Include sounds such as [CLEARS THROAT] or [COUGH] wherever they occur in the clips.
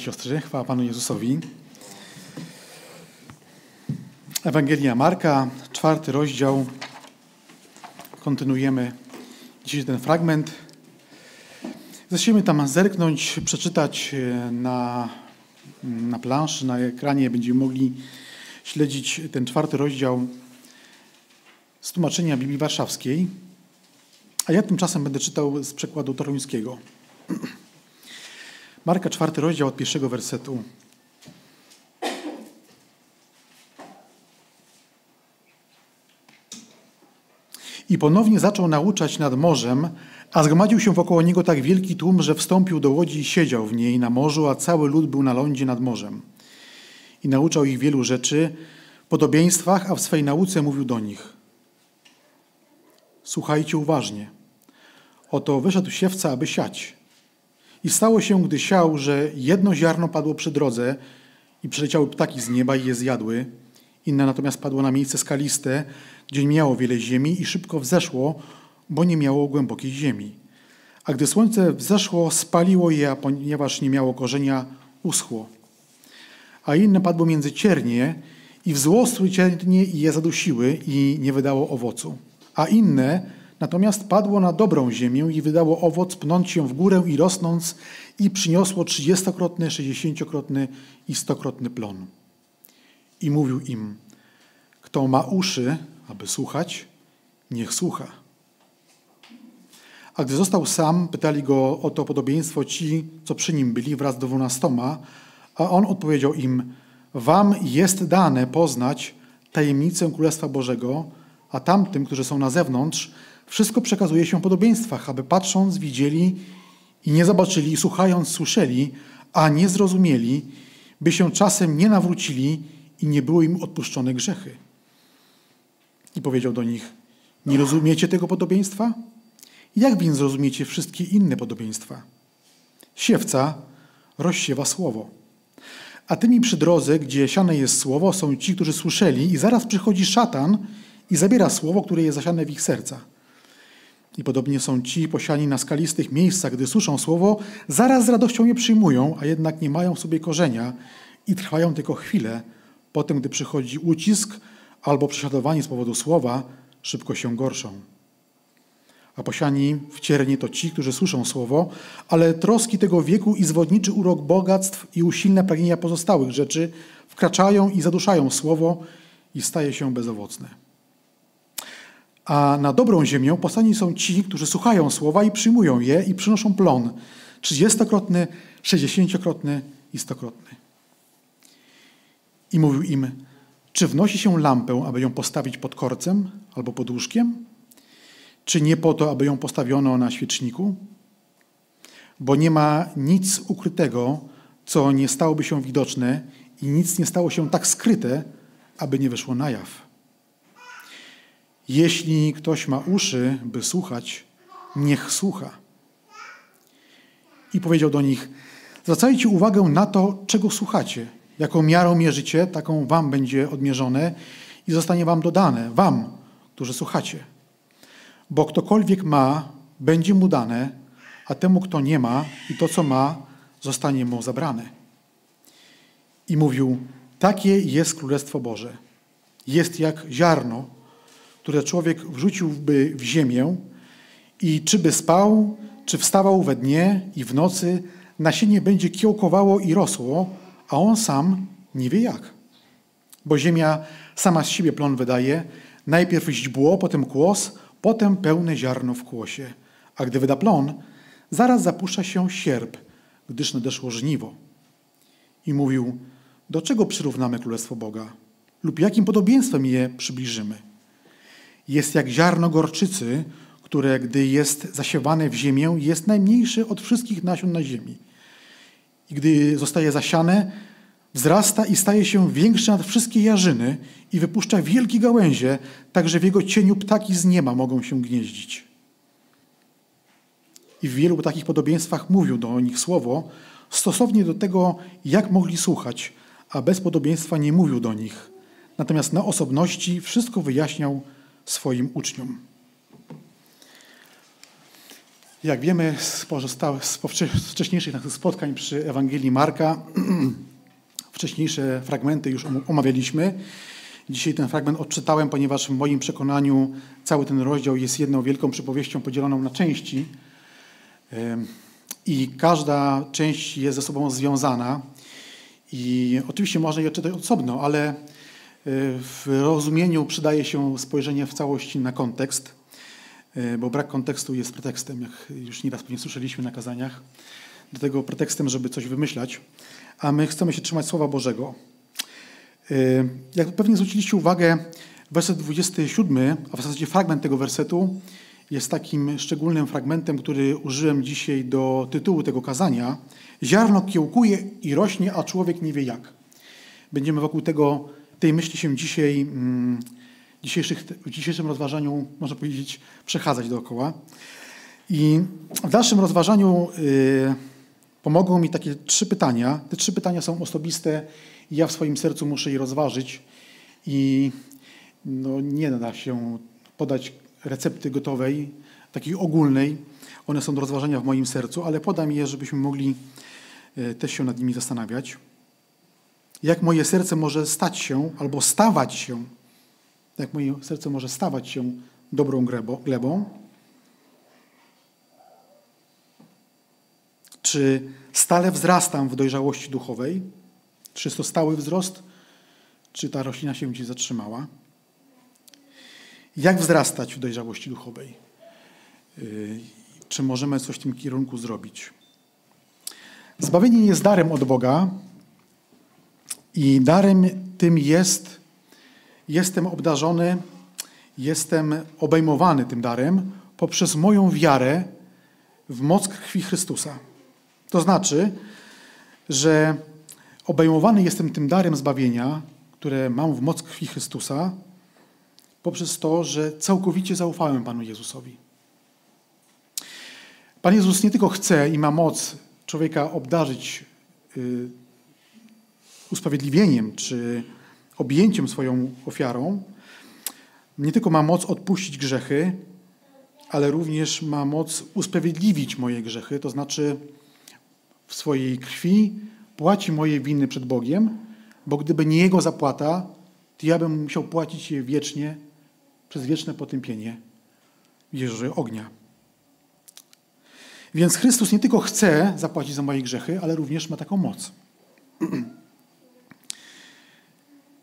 Siostry, chwała Panu Jezusowi. Ewangelia Marka, czwarty rozdział. Kontynuujemy dzisiaj ten fragment. Zacznijmy tam zerknąć, przeczytać e, na, na planszy, na ekranie. Będziemy mogli śledzić ten czwarty rozdział z tłumaczenia Biblii Warszawskiej. A ja tymczasem będę czytał z przekładu toruńskiego. [CLEARS THROAT] Marka, czwarty rozdział od pierwszego wersetu. I ponownie zaczął nauczać nad morzem, a zgromadził się wokoło niego tak wielki tłum, że wstąpił do łodzi i siedział w niej na morzu, a cały lud był na lądzie nad morzem. I nauczał ich wielu rzeczy, podobieństwach, a w swej nauce mówił do nich. Słuchajcie uważnie. Oto wyszedł siewca, aby siać. I stało się, gdy siał, że jedno ziarno padło przy drodze i przyleciały ptaki z nieba i je zjadły. Inne natomiast padło na miejsce skaliste, gdzie nie miało wiele ziemi i szybko wzeszło, bo nie miało głębokiej ziemi. A gdy słońce wzeszło, spaliło je, a ponieważ nie miało korzenia, uschło. A inne padło między ciernie i wzłosły ciernie i je zadusiły i nie wydało owocu. A inne Natomiast padło na dobrą ziemię i wydało owoc, pnąć się w górę i rosnąc, i przyniosło trzydziestokrotny, sześćdziesięciokrotny i stokrotny plon. I mówił im, kto ma uszy, aby słuchać, niech słucha. A gdy został sam, pytali go o to podobieństwo ci, co przy nim byli, wraz do dwunastoma, a on odpowiedział im, wam jest dane poznać tajemnicę Królestwa Bożego, a tamtym, którzy są na zewnątrz, wszystko przekazuje się w podobieństwach, aby patrząc widzieli i nie zobaczyli, słuchając słyszeli, a nie zrozumieli, by się czasem nie nawrócili i nie były im odpuszczone grzechy. I powiedział do nich, nie rozumiecie tego podobieństwa? Jak więc zrozumiecie wszystkie inne podobieństwa? Siewca rozsiewa słowo. A tymi przy drodze, gdzie siane jest słowo, są ci, którzy słyszeli i zaraz przychodzi szatan i zabiera słowo, które jest zasiane w ich sercach. I podobnie są ci posiani na skalistych miejscach, gdy słyszą słowo, zaraz z radością je przyjmują, a jednak nie mają w sobie korzenia i trwają tylko chwilę. Potem, gdy przychodzi ucisk albo prześladowanie z powodu słowa, szybko się gorszą. A posiani w cierni to ci, którzy słyszą słowo, ale troski tego wieku i zwodniczy urok bogactw i usilne pragnienia pozostałych rzeczy wkraczają i zaduszają słowo i staje się bezowocne. A na dobrą ziemię posłani są ci, którzy słuchają słowa i przyjmują je i przynoszą plon. Trzydziestokrotny, sześćdziesięciokrotny i stokrotny. I mówił im, czy wnosi się lampę, aby ją postawić pod korcem albo pod łóżkiem? Czy nie po to, aby ją postawiono na świeczniku? Bo nie ma nic ukrytego, co nie stałoby się widoczne i nic nie stało się tak skryte, aby nie wyszło na jaw. Jeśli ktoś ma uszy, by słuchać, niech słucha. I powiedział do nich: Zwracajcie uwagę na to, czego słuchacie. Jaką miarą mierzycie, taką wam będzie odmierzone i zostanie wam dodane, wam, którzy słuchacie. Bo ktokolwiek ma, będzie mu dane, a temu, kto nie ma i to, co ma, zostanie mu zabrane. I mówił: Takie jest Królestwo Boże. Jest jak ziarno, które człowiek wrzuciłby w ziemię i czy by spał, czy wstawał we dnie i w nocy, nasienie będzie kiełkowało i rosło, a on sam nie wie jak. Bo ziemia sama z siebie plon wydaje, najpierw źdźbło, potem kłos, potem pełne ziarno w kłosie. A gdy wyda plon, zaraz zapuszcza się sierp, gdyż nadeszło żniwo. I mówił, do czego przyrównamy Królestwo Boga? Lub jakim podobieństwem je przybliżymy? Jest jak ziarno gorczycy, które gdy jest zasiewane w ziemię, jest najmniejsze od wszystkich nasion na ziemi. I gdy zostaje zasiane, wzrasta i staje się większy nad wszystkie jarzyny i wypuszcza wielkie gałęzie, tak że w jego cieniu ptaki z nieba mogą się gnieździć. I w wielu takich podobieństwach mówił do nich słowo, stosownie do tego, jak mogli słuchać, a bez podobieństwa nie mówił do nich. Natomiast na osobności wszystko wyjaśniał swoim uczniom. Jak wiemy z, z wcześniejszych naszych spotkań przy Ewangelii Marka, [CLEARS THROAT] wcześniejsze fragmenty już omawialiśmy. Dzisiaj ten fragment odczytałem, ponieważ w moim przekonaniu cały ten rozdział jest jedną wielką przypowieścią podzieloną na części i każda część jest ze sobą związana. I oczywiście można je czytać osobno, ale w rozumieniu przydaje się spojrzenie w całości na kontekst, e, bo brak kontekstu jest pretekstem, jak już nieraz pewnie słyszeliśmy na kazaniach, do tego pretekstem, żeby coś wymyślać, a my chcemy się trzymać Słowa Bożego. E, jak pewnie zwróciliście uwagę, werset 27, a w zasadzie fragment tego wersetu, jest takim szczególnym fragmentem, który użyłem dzisiaj do tytułu tego kazania. Ziarno kiełkuje i rośnie, a człowiek nie wie jak. Będziemy wokół tego, tej myśli się dzisiaj, mm, w dzisiejszym rozważaniu, można powiedzieć, przechadzać dookoła. I w dalszym rozważaniu y, pomogą mi takie trzy pytania. Te trzy pytania są osobiste i ja w swoim sercu muszę je rozważyć i no, nie da się podać recepty gotowej, takiej ogólnej. One są do rozważania w moim sercu, ale podam je, żebyśmy mogli e, też się nad nimi zastanawiać. Jak moje serce może stać się albo stawać się, jak moje serce może stawać się dobrą glebą? Czy stale wzrastam w dojrzałości duchowej? Czy jest to stały wzrost? Czy ta roślina się gdzieś zatrzymała? Jak wzrastać w dojrzałości duchowej? Y, czy możemy coś w tym kierunku zrobić? Zbawienie jest darem od Boga i darem tym jest, jestem obdarzony, jestem obejmowany tym darem poprzez moją wiarę w moc krwi Chrystusa. To znaczy, że obejmowany jestem tym darem zbawienia, które mam w moc krwi Chrystusa, poprzez to, że całkowicie zaufałem Panu Jezusowi. Pan Jezus nie tylko chce i ma moc człowieka obdarzyć y, usprawiedliwieniem czy objęciem swoją ofiarą, nie tylko ma moc odpuścić grzechy, ale również ma moc usprawiedliwić moje grzechy, to znaczy w swojej krwi płaci moje winy przed Bogiem, bo gdyby nie Jego zapłata, to ja bym musiał płacić je wiecznie przez wieczne potępienie jeżdżę ognia. Więc Chrystus nie tylko chce zapłacić za moje grzechy, ale również ma taką moc. [CLEARS THROAT]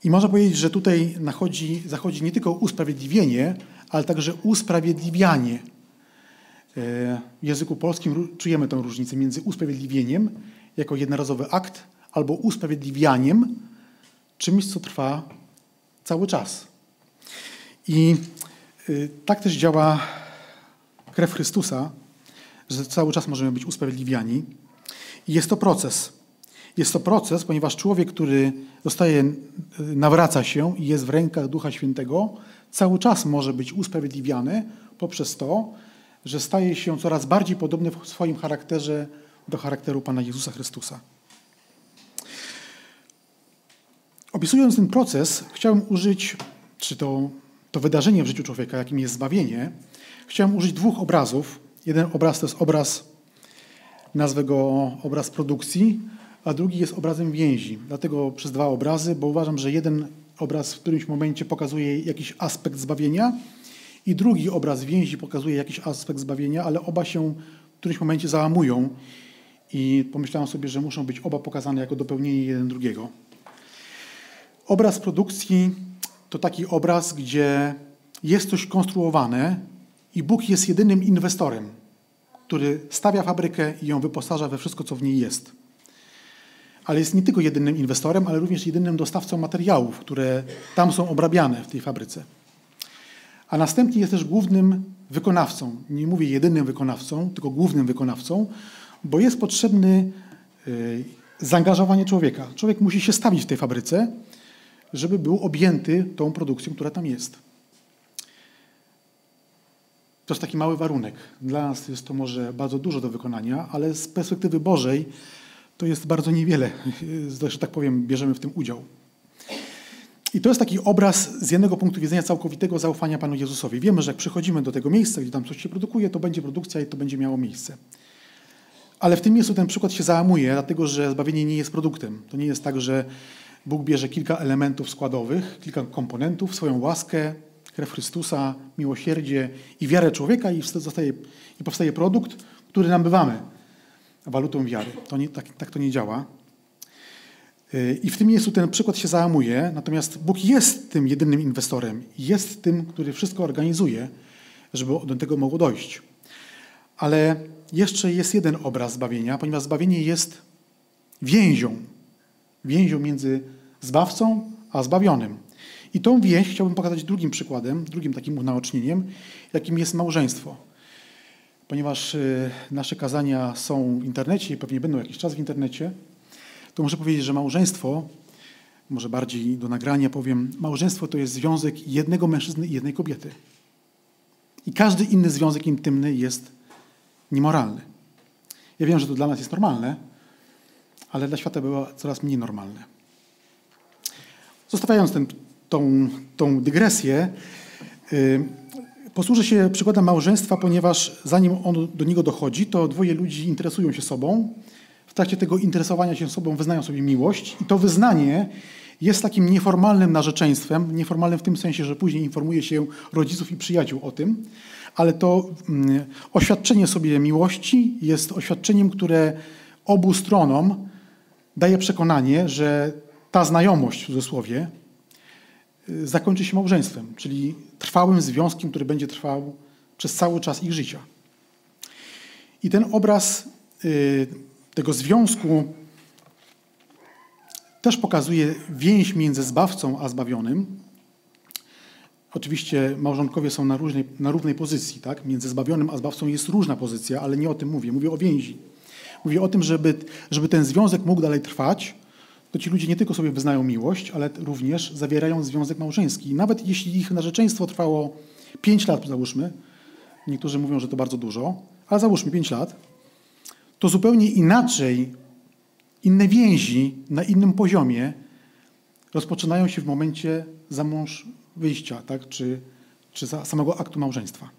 I można powiedzieć, że tutaj nachodzi, zachodzi nie tylko usprawiedliwienie, ale także usprawiedliwianie. E, w języku polskim czujemy tę różnicę między usprawiedliwieniem jako jednorazowy akt, albo usprawiedliwianiem, czymś, co trwa cały czas. I y, tak też działa krew Chrystusa, że cały czas możemy być usprawiedliwiani. I jest to proces. Jest to proces, ponieważ człowiek, który zostaje, y, nawraca się i jest w rękach Ducha Świętego, cały czas może być usprawiedliwiany poprzez to, że staje się coraz bardziej podobny w swoim charakterze do charakteru Pana Jezusa Chrystusa. Opisując ten proces, chciałem użyć, czy to to wydarzenie w życiu człowieka, jakim jest zbawienie, chciałem użyć dwóch obrazów. Jeden obraz to jest obraz, nazwę go obraz produkcji, a drugi jest obrazem więzi. Dlatego przez dwa obrazy, bo uważam, że jeden obraz w którymś momencie pokazuje jakiś aspekt zbawienia i drugi obraz więzi pokazuje jakiś aspekt zbawienia, ale oba się w którymś momencie załamują i pomyślałem sobie, że muszą być oba pokazane jako dopełnienie jeden drugiego. Obraz produkcji to taki obraz, gdzie jest coś konstruowane i Bóg jest jedynym inwestorem, który stawia fabrykę i ją wyposaża we wszystko, co w niej jest. Ale jest nie tylko jedynym inwestorem, ale również jedynym dostawcą materiałów, które tam są obrabiane w tej fabryce. A następnie jest też głównym wykonawcą. Nie mówię jedynym wykonawcą, tylko głównym wykonawcą, bo jest potrzebny y, zaangażowanie człowieka. Człowiek musi się stawić w tej fabryce żeby był objęty tą produkcją, która tam jest. To jest taki mały warunek. Dla nas jest to może bardzo dużo do wykonania, ale z perspektywy Bożej to jest bardzo niewiele. Zresztą, tak powiem, bierzemy w tym udział. I to jest taki obraz z jednego punktu widzenia całkowitego zaufania Panu Jezusowi. Wiemy, że jak przychodzimy do tego miejsca, gdzie tam coś się produkuje, to będzie produkcja i to będzie miało miejsce. Ale w tym miejscu ten przykład się załamuje, dlatego że zbawienie nie jest produktem. To nie jest tak, że Bóg bierze kilka elementów składowych, kilka komponentów, swoją łaskę, krew Chrystusa, miłosierdzie i wiarę człowieka i, zostaje, i powstaje produkt, który nabywamy walutą wiary. To nie, tak, tak to nie działa. I w tym miejscu ten przykład się załamuje, natomiast Bóg jest tym jedynym inwestorem, jest tym, który wszystko organizuje, żeby do tego mogło dojść. Ale jeszcze jest jeden obraz zbawienia, ponieważ zbawienie jest więzią. Więzią między zbawcą a zbawionym. I tą więź chciałbym pokazać drugim przykładem, drugim takim unaocznieniem, jakim jest małżeństwo. Ponieważ y, nasze kazania są w internecie i pewnie będą jakiś czas w internecie, to muszę powiedzieć, że małżeństwo, może bardziej do nagrania powiem, małżeństwo to jest związek jednego mężczyzny i jednej kobiety. I każdy inny związek intymny jest niemoralny. Ja wiem, że to dla nas jest normalne, ale dla świata było coraz mniej normalne. Zostawiając ten, tą, tą dygresję, yy, posłużę się przykładem małżeństwa, ponieważ zanim on do niego dochodzi, to dwoje ludzi interesują się sobą. W trakcie tego interesowania się sobą wyznają sobie miłość i to wyznanie jest takim nieformalnym narzeczeństwem, nieformalnym w tym sensie, że później informuje się rodziców i przyjaciół o tym, ale to mm, oświadczenie sobie miłości jest oświadczeniem, które obu stronom daje przekonanie, że ta znajomość w cudzysłowie zakończy się małżeństwem, czyli trwałym związkiem, który będzie trwał przez cały czas ich życia. I ten obraz y, tego związku też pokazuje więź między zbawcą a zbawionym. Oczywiście małżonkowie są na, różnej, na równej pozycji, tak? Między zbawionym a zbawcą jest różna pozycja, ale nie o tym mówię. Mówię o więzi. Mówię o tym, żeby, żeby ten związek mógł dalej trwać, to ci ludzie nie tylko sobie wyznają miłość, ale również zawierają związek małżeński. Nawet jeśli ich narzeczeństwo trwało 5 lat, załóżmy, niektórzy mówią, że to bardzo dużo, ale załóżmy 5 lat, to zupełnie inaczej, inne więzi na innym poziomie rozpoczynają się w momencie za mąż wyjścia, tak? czy, czy samego aktu małżeństwa.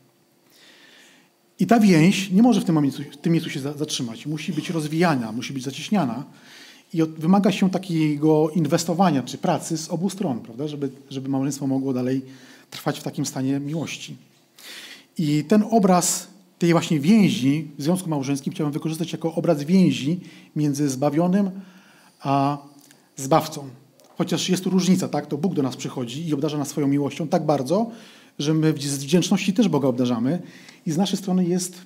I ta więź nie może w tym, momencie, w tym miejscu się zatrzymać. Musi być rozwijana, musi być zacieśniana i wymaga się takiego inwestowania czy pracy z obu stron, prawda? Żeby, żeby małżeństwo mogło dalej trwać w takim stanie miłości. I ten obraz tej właśnie więzi w związku małżeńskim chciałbym wykorzystać jako obraz więzi między zbawionym a zbawcą. Chociaż jest tu różnica, tak? To Bóg do nas przychodzi i obdarza nas swoją miłością tak bardzo, że my z wdzięczności też Boga obdarzamy i z naszej strony jest,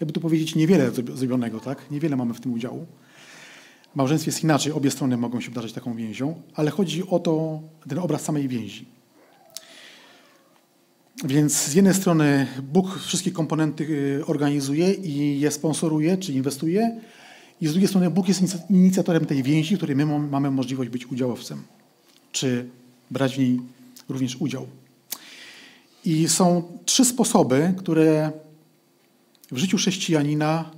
jakby tu powiedzieć, niewiele zrobionego, tak? Niewiele mamy w tym udziału. W małżeństwie jest inaczej, obie strony mogą się obdarzać taką więzią, ale chodzi o to, ten obraz samej więzi. Więc z jednej strony Bóg wszystkie komponenty y, organizuje i je sponsoruje, czy inwestuje, i z drugiej strony Bóg jest inicjatorem tej więzi, w której my mamy możliwość być udziałowcem, czy brać w niej również udział. I są trzy sposoby, które w życiu chrześcijanina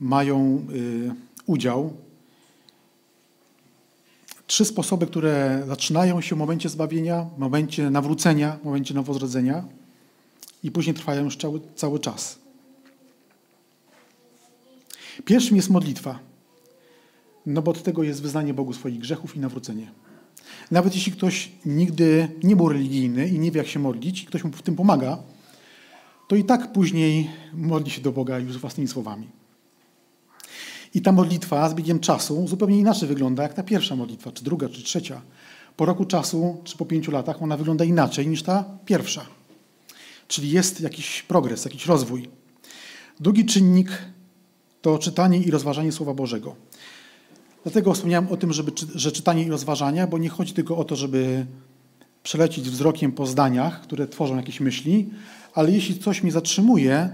mają y, udział trzy sposoby, które zaczynają się w momencie zbawienia, w momencie nawrócenia, w momencie nowozrodzenia i później trwają już cały, cały czas. Pierwszym jest modlitwa, no bo od tego jest wyznanie Bogu swoich grzechów i nawrócenie. Nawet jeśli ktoś nigdy nie był religijny i nie wie, jak się modlić, i ktoś mu w tym pomaga, to i tak później modli się do Boga już własnymi słowami. I ta modlitwa z biegiem czasu zupełnie inaczej wygląda jak ta pierwsza modlitwa, czy druga, czy trzecia. Po roku czasu, czy po pięciu latach ona wygląda inaczej niż ta pierwsza. Czyli jest jakiś progres, jakiś rozwój. Drugi czynnik to czytanie i rozważanie Słowa Bożego. Dlatego wspomniałem o tym, żeby, że czytanie i rozważania, bo nie chodzi tylko o to, żeby przelecić wzrokiem po zdaniach, które tworzą jakieś myśli, ale jeśli coś mnie zatrzymuje,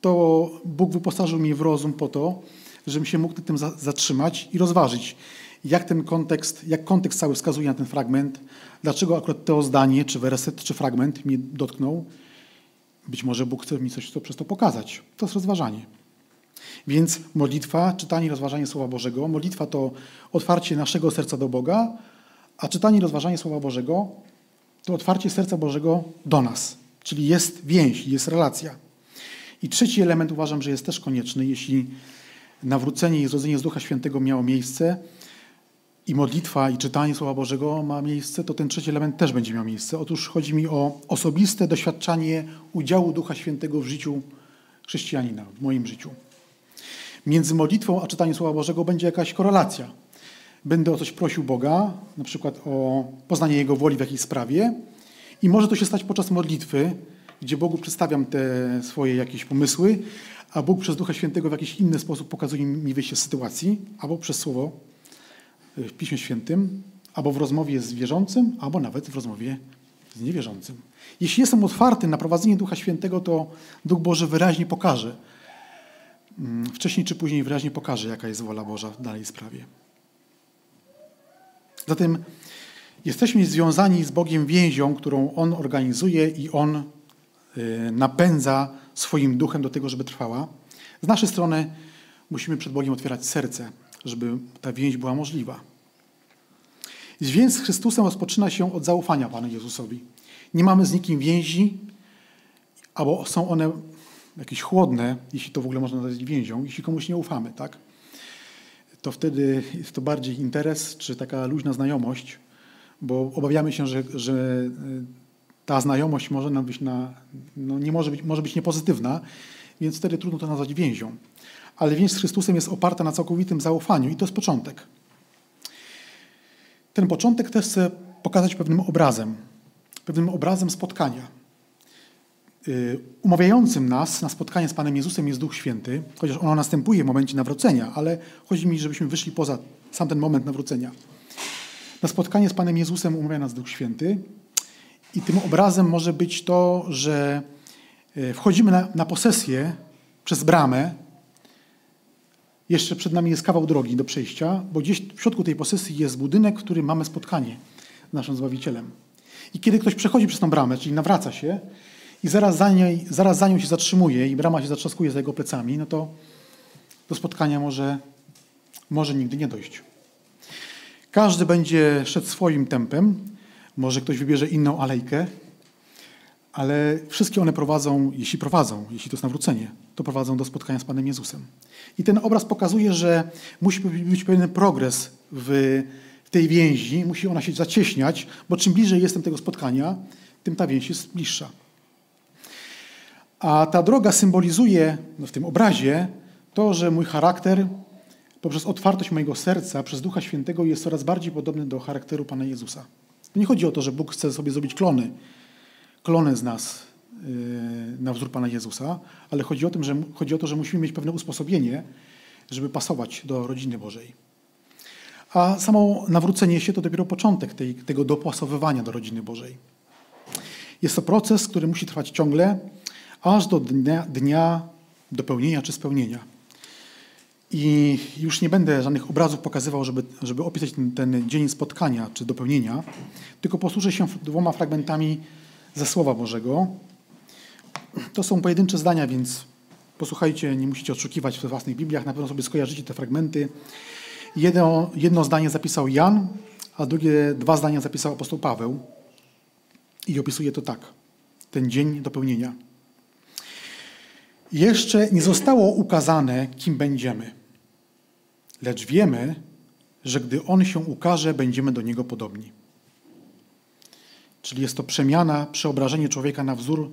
to Bóg wyposażył mnie w rozum po to, żebym się mógł tym zatrzymać i rozważyć, jak ten kontekst, jak kontekst cały wskazuje na ten fragment, dlaczego akurat to zdanie, czy werset, czy fragment mnie dotknął. Być może Bóg chce mi coś przez to pokazać. To jest rozważanie. Więc modlitwa, czytanie i rozważanie Słowa Bożego. Modlitwa to otwarcie naszego serca do Boga, A czytanie i rozważanie Słowa Bożego to otwarcie serca Bożego do nas, czyli jest więź, jest relacja. I trzeci element uważam, że jest też konieczny, jeśli nawrócenie i zrodzenie z Ducha Świętego miało miejsce i modlitwa i czytanie Słowa Bożego ma miejsce, to ten trzeci element też będzie miał miejsce. Otóż chodzi mi o osobiste doświadczanie udziału Ducha Świętego w życiu chrześcijanina, w moim życiu. Między modlitwą a czytaniem Słowa Bożego będzie jakaś korelacja. Będę o coś prosił Boga, na przykład o poznanie Jego woli w jakiejś sprawie i może to się stać podczas modlitwy, gdzie Bogu przedstawiam te swoje jakieś pomysły, a Bóg przez Ducha Świętego w jakiś inny sposób pokazuje mi wyjście z sytuacji, albo przez Słowo y, w Piśmie Świętym, albo w rozmowie z wierzącym, albo nawet w rozmowie z niewierzącym. Jeśli jestem otwarty na prowadzenie Ducha Świętego, to Duch Boży wyraźnie pokaże, mm, wcześniej czy później wyraźnie pokaże, jaka jest wola Boża w danej sprawie. Zatem jesteśmy związani z Bogiem więzią, którą On organizuje i On y, napędza swoim duchem do tego, żeby trwała. Z naszej strony musimy przed Bogiem otwierać serce, żeby ta więź była możliwa. Więź z Chrystusem rozpoczyna się od zaufania Panu Jezusowi. Nie mamy z nikim więzi, albo są one jakieś chłodne, jeśli to w ogóle można nazwać więzią, jeśli komuś nie ufamy, tak? To wtedy jest to bardziej interes, czy taka luźna znajomość, bo obawiamy się, że, że ta znajomość może nam być na, no nie może być, może być niepozytywna, więc wtedy trudno to nazwać więzią. Ale więź z Chrystusem jest oparta na całkowitym zaufaniu i to jest początek. Ten początek też chcę pokazać pewnym obrazem, pewnym obrazem spotkania. Y, umawiającym nas na spotkanie z Panem Jezusem jest Duch Święty, chociaż ono następuje w momencie nawrócenia, ale chodzi mi, żebyśmy wyszli poza sam ten moment nawrócenia. Na spotkanie z Panem Jezusem umawia nas Duch Święty i tym obrazem może być to, że y, wchodzimy na, na posesję przez bramę, jeszcze przed nami jest kawał drogi do przejścia, bo gdzieś w środku tej posesji jest budynek, w którym mamy spotkanie z naszym Zbawicielem. I kiedy ktoś przechodzi przez tą bramę, czyli nawraca się i zaraz za, niej, zaraz za nią się zatrzymuje i brama się zatrzaskuje za jego plecami, no to do spotkania może, może nigdy nie dojść. Każdy będzie szedł swoim tempem, może ktoś wybierze inną alejkę, ale wszystkie one prowadzą, jeśli prowadzą, jeśli to jest nawrócenie, to prowadzą do spotkania z Panem Jezusem. I ten obraz pokazuje, że musi być pewien progres w, tej więzi, musi ona się zacieśniać, bo czym bliżej jestem tego spotkania, tym ta więź jest bliższa. A ta droga symbolizuje no w tym obrazie to, że mój charakter poprzez otwartość mojego serca przez Ducha Świętego jest coraz bardziej podobny do charakteru Pana Jezusa. Nie chodzi o to, że Bóg chce sobie zrobić klony, klony z nas yy, na wzór Pana Jezusa, ale chodzi o, tym, że, chodzi o to, że musimy mieć pewne usposobienie, żeby pasować do rodziny Bożej. A samo nawrócenie się to dopiero początek tej, tego dopasowywania do rodziny Bożej. Jest to proces, który musi trwać ciągle, aż do dnia, dnia dopełnienia czy spełnienia. I już nie będę żadnych obrazów pokazywał, żeby, żeby opisać ten, ten dzień spotkania czy dopełnienia, tylko posłużę się dwoma fragmentami ze Słowa Bożego. To są pojedyncze zdania, więc posłuchajcie, nie musicie odszukiwać w własnych Bibliach, na pewno sobie skojarzycie te fragmenty. Jedno, jedno zdanie zapisał Jan, a drugie dwa zdania zapisał apostoł Paweł. I opisuje to tak, ten dzień dopełnienia. Jeszcze nie zostało ukazane, kim będziemy, lecz wiemy, że gdy On się ukaże, będziemy do Niego podobni. Czyli jest to przemiana, przeobrażenie człowieka na wzór,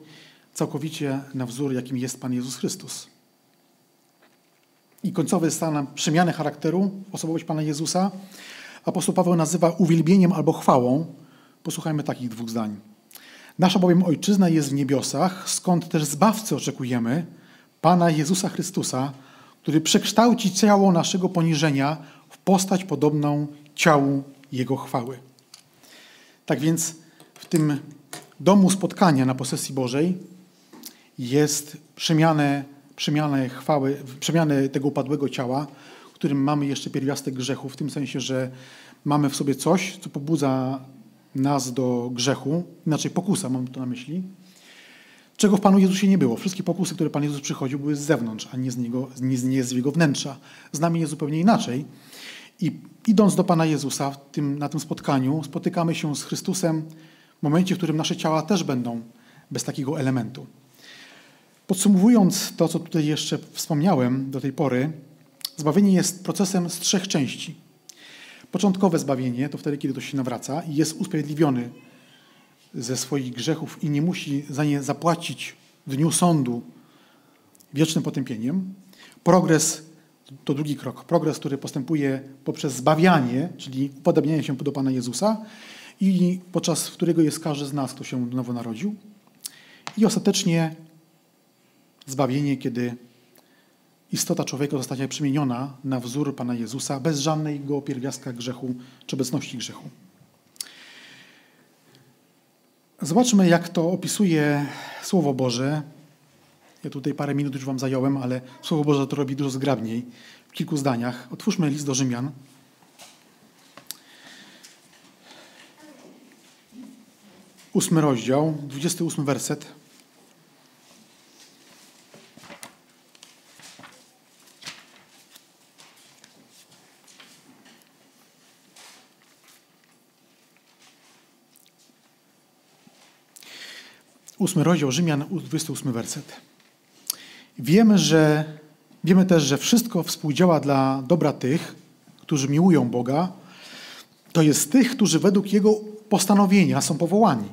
całkowicie na wzór, jakim jest Pan Jezus Chrystus. I końcowy stan przemiany charakteru, osobowość Pana Jezusa, apostoł Paweł nazywa uwielbieniem albo chwałą. Posłuchajmy takich dwóch zdań. Nasza bowiem Ojczyzna jest w niebiosach, skąd też Zbawcy oczekujemy, Pana Jezusa Chrystusa, który przekształci ciało naszego poniżenia w postać podobną ciału Jego chwały. Tak więc w tym domu spotkania na posesji Bożej jest przemianę, przemianę chwały, przemianę tego upadłego ciała, w którym mamy jeszcze pierwiastek grzechu, w tym sensie, że mamy w sobie coś, co pobudza nas do grzechu, inaczej pokusa, mam to na myśli, czego w Panu Jezusie nie było. Wszystkie pokusy, które Pan Jezus przychodził, były z zewnątrz, a nie z, niego, nie, nie z Jego wnętrza. Z nami jest zupełnie inaczej. I idąc do Pana Jezusa tym, na tym spotkaniu, spotykamy się z Chrystusem w momencie, w którym nasze ciała też będą bez takiego elementu. Podsumowując to, co tutaj jeszcze wspomniałem do tej pory, zbawienie jest procesem z trzech części. Początkowe zbawienie to wtedy, kiedy ktoś się nawraca i jest usprawiedliwiony ze swoich grzechów i nie musi za nie zapłacić w dniu sądu wiecznym potępieniem. Progres to drugi krok. Progres, który postępuje poprzez zbawianie, czyli upodobnianie się do Pana Jezusa i podczas którego jest każdy z nas, kto się nowo narodził. I ostatecznie zbawienie, kiedy istota człowieka zostanie przemieniona na wzór Pana Jezusa bez żadnego pierwiastka grzechu czy obecności grzechu. Zobaczmy, jak to opisuje Słowo Boże. Ja tutaj parę minut już Wam zająłem, ale Słowo Boże to robi dużo zgrabniej w kilku zdaniach. Otwórzmy list do Rzymian. Ósmy rozdział, 28 werset. Ósmy rozdział Rzymian, 28 werset. Wiemy, że, wiemy też, że wszystko współdziała dla dobra tych, którzy miłują Boga, to jest tych, którzy według Jego postanowienia są powołani.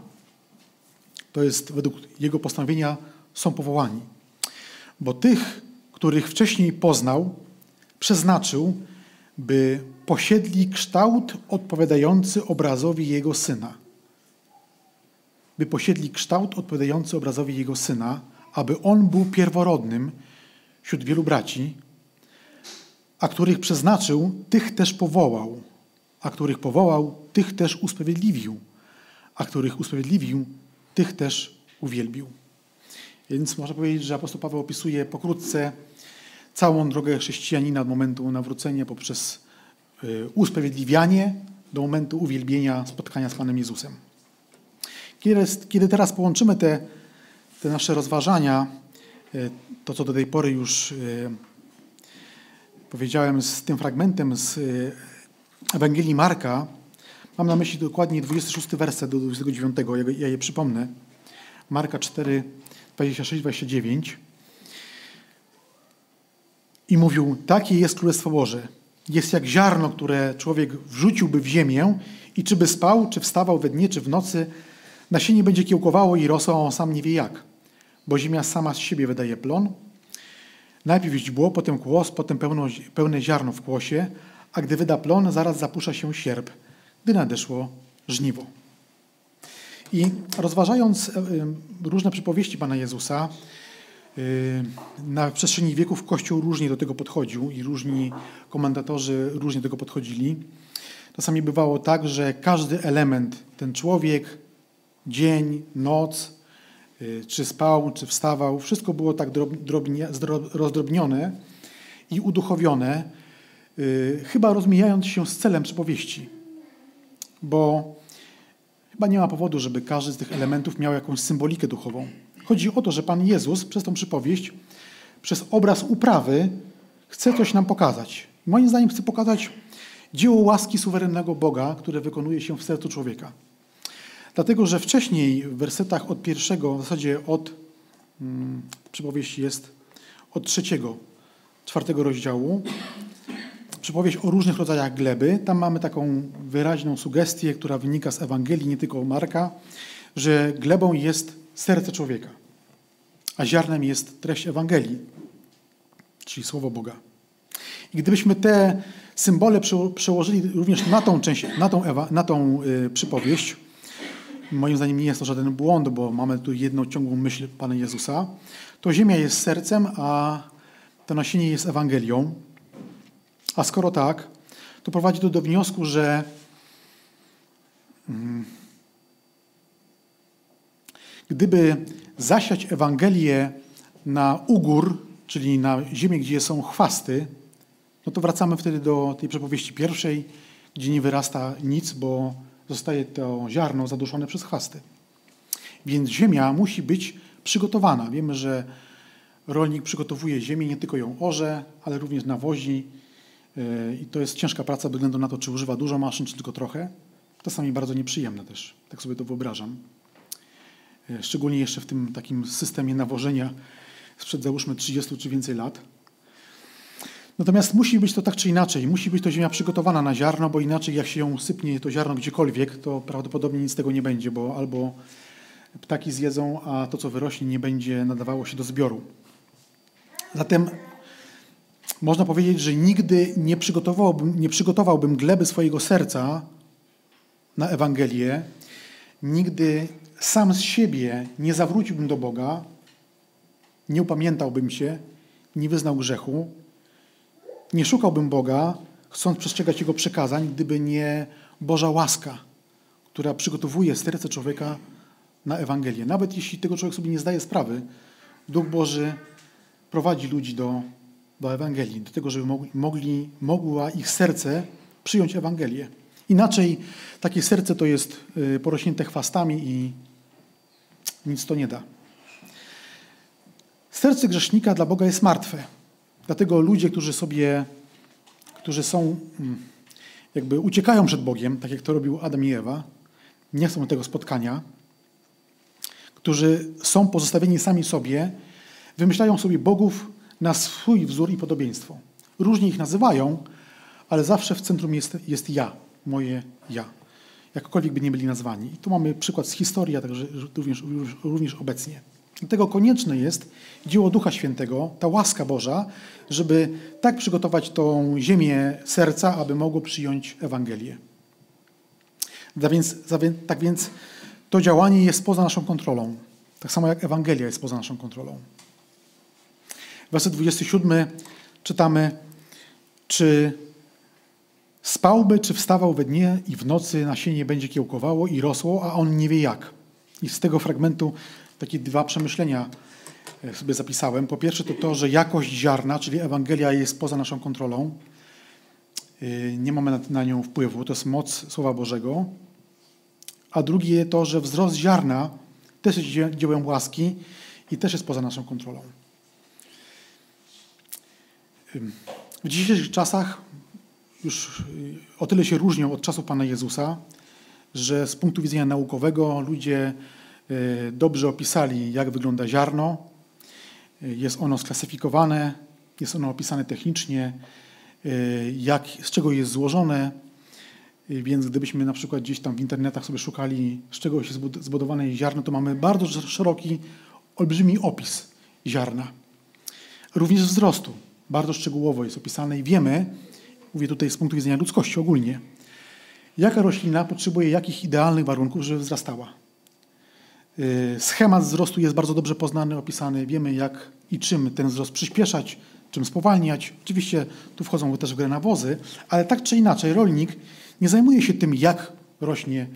To jest według Jego postanowienia są powołani. Bo tych, których wcześniej poznał, przeznaczył, by posiedli kształt odpowiadający obrazowi Jego Syna by posiedli kształt odpowiadający obrazowi Jego Syna, aby On był pierworodnym wśród wielu braci, a których przeznaczył, tych też powołał, a których powołał, tych też usprawiedliwił, a których usprawiedliwił, tych też uwielbił. Więc można powiedzieć, że apostoł Paweł opisuje pokrótce całą drogę chrześcijanina od momentu nawrócenia poprzez y, usprawiedliwianie do momentu uwielbienia, spotkania z Panem Jezusem. Kiedy, teraz połączymy te, te nasze rozważania, e, to co do tej pory już e, powiedziałem z tym fragmentem z e, Ewangelii Marka, mam na myśli dokładnie 26 werset do 29, ja je przypomnę. Marka 4, 26-29. I mówił, takie jest Królestwo Boże. Jest jak ziarno, które człowiek wrzuciłby w ziemię i czy by spał, czy wstawał we dnie, czy w nocy, Nasienie będzie kiełkowało i rosło, a on sam nie wie jak, bo ziemia sama z siebie wydaje plon. Najpierw źdźbło, potem kłos, potem pełno, pełne ziarno w kłosie, a gdy wyda plon, zaraz zapusza się sierp, gdy nadeszło żniwo. I rozważając e, różne przypowieści Pana Jezusa, e, na przestrzeni wieków Kościół różnie do tego podchodził i różni komentatorzy różnie do tego podchodzili. Czasami bywało tak, że każdy element, ten człowiek, dzień, noc, y, czy spał, czy wstawał, wszystko było tak rozdrobnione i uduchowione, y, chyba rozmijając się z celem przypowieści. Bo chyba nie ma powodu, żeby każdy z tych elementów miał jakąś symbolikę duchową. Chodzi o to, że Pan Jezus przez tą przypowieść, przez obraz uprawy chce coś nam pokazać. Moim zdaniem chce pokazać dzieło łaski suwerennego Boga, które wykonuje się w sercu człowieka. Dlatego, że wcześniej w wersetach od pierwszego, w zasadzie od hmm, przypowieści jest od trzeciego, czwartego rozdziału, przypowieść o różnych rodzajach gleby. Tam mamy taką wyraźną sugestię, która wynika z Ewangelii, nie tylko Marka, że glebą jest serce człowieka, a ziarnem jest treść Ewangelii, czyli Słowo Boga. I gdybyśmy te symbole przełożyli również na tą część, na tą, Ewa, na tą y, przypowieść, moim zdaniem nie jest to żaden błąd, bo mamy tu jedną ciągłą myśl Pana Jezusa, to ziemia jest sercem, a to nasienie jest Ewangelią. A skoro tak, to prowadzi to do wniosku, że mm, gdyby zasiać Ewangelię na ugór, czyli na ziemię, gdzie są chwasty, no to wracamy wtedy do tej przepowiedzi pierwszej, gdzie nie wyrasta nic, bo zostaje to ziarno zaduszone przez chwasty. Więc ziemia musi być przygotowana. Wiemy, że rolnik przygotowuje ziemię, nie tylko ją orze, ale również nawozi, E, I to jest ciężka praca, bez względu na to, czy używa dużo maszyn, czy tylko trochę. Czasami bardzo nieprzyjemne też. Tak sobie to wyobrażam. E, szczególnie jeszcze w tym takim systemie nawożenia sprzed załóżmy 30 czy więcej lat. Natomiast musi być to tak czy inaczej. Musi być to ziemia przygotowana na ziarno, bo inaczej jak się ją sypnie to ziarno gdziekolwiek, to prawdopodobnie nic z tego nie będzie, bo albo ptaki zjedzą, a to, co wyrośnie, nie będzie nadawało się do zbioru. Zatem można powiedzieć, że nigdy nie przygotowałbym, nie przygotowałbym gleby swojego serca na Ewangelię, nigdy sam z siebie nie zawróciłbym do Boga, nie upamiętałbym się, nie wyznał grzechu, nie szukałbym Boga, chcąc przestrzegać Jego przekazań, gdyby nie Boża łaska, która przygotowuje serce człowieka na Ewangelię. Nawet jeśli tego człowiek sobie nie zdaje sprawy, Duch Boży prowadzi ludzi do, do Ewangelii, do tego, żeby mogli, mogła ich serce przyjąć Ewangelię. Inaczej takie serce to jest y, porośnięte chwastami i nic to nie da. Serce grzesznika dla Boga jest martwe. Dlatego ludzie, którzy sobie, którzy są, mm, jakby uciekają przed Bogiem, tak jak to robił Adam i Ewa, nie chcą tego spotkania, którzy są pozostawieni sami sobie, wymyślają sobie bogów na swój wzór i podobieństwo. Różnie ich nazywają, ale zawsze w centrum jest, jest ja, moje ja. Jakkolwiek by nie byli nazwani. I tu mamy przykład z historii, a także również, również obecnie. Dlatego konieczne jest dzieło Ducha Świętego, ta łaska Boża, żeby tak przygotować tą ziemię serca, aby mogło przyjąć Ewangelię. Tak więc, tak więc to działanie jest poza naszą kontrolą. Tak samo jak Ewangelia jest poza naszą kontrolą. Werset 27 czytamy, czy spałby, czy wstawał we dnie i w nocy nasienie będzie kiełkowało i rosło, a on nie wie jak. I z tego fragmentu takie dwa przemyślenia e, sobie zapisałem. Po pierwsze to to, że jakość ziarna, czyli Ewangelia jest poza naszą kontrolą. E, nie mamy na nią wpływu, to jest moc Słowa Bożego. A drugie to, że wzrost ziarna też jest dziełem łaski i też jest poza naszą kontrolą. W dzisiejszych czasach już y, o tyle się różnią od czasu Pana Jezusa, że z punktu widzenia naukowego ludzie dobrze opisali, jak wygląda ziarno. Y, jest ono sklasyfikowane, jest ono opisane technicznie, jak, z czego jest złożone. Więc gdybyśmy na przykład gdzieś tam w internetach sobie szukali, z czego jest zbudowane ziarno, to mamy bardzo szeroki, olbrzymi opis ziarna. Również wzrostu. Bardzo szczegółowo jest opisane i wiemy, mówię tutaj z punktu widzenia ludzkości ogólnie, jaka roślina potrzebuje jakich idealnych warunków, żeby wzrastała. Y, schemat wzrostu jest bardzo dobrze poznany, opisany. Wiemy, jak i czym ten wzrost przyspieszać, czym spowalniać. Oczywiście tu wchodzą też w grę nawozy, ale tak czy inaczej rolnik nie zajmuje się tym, jak rośnie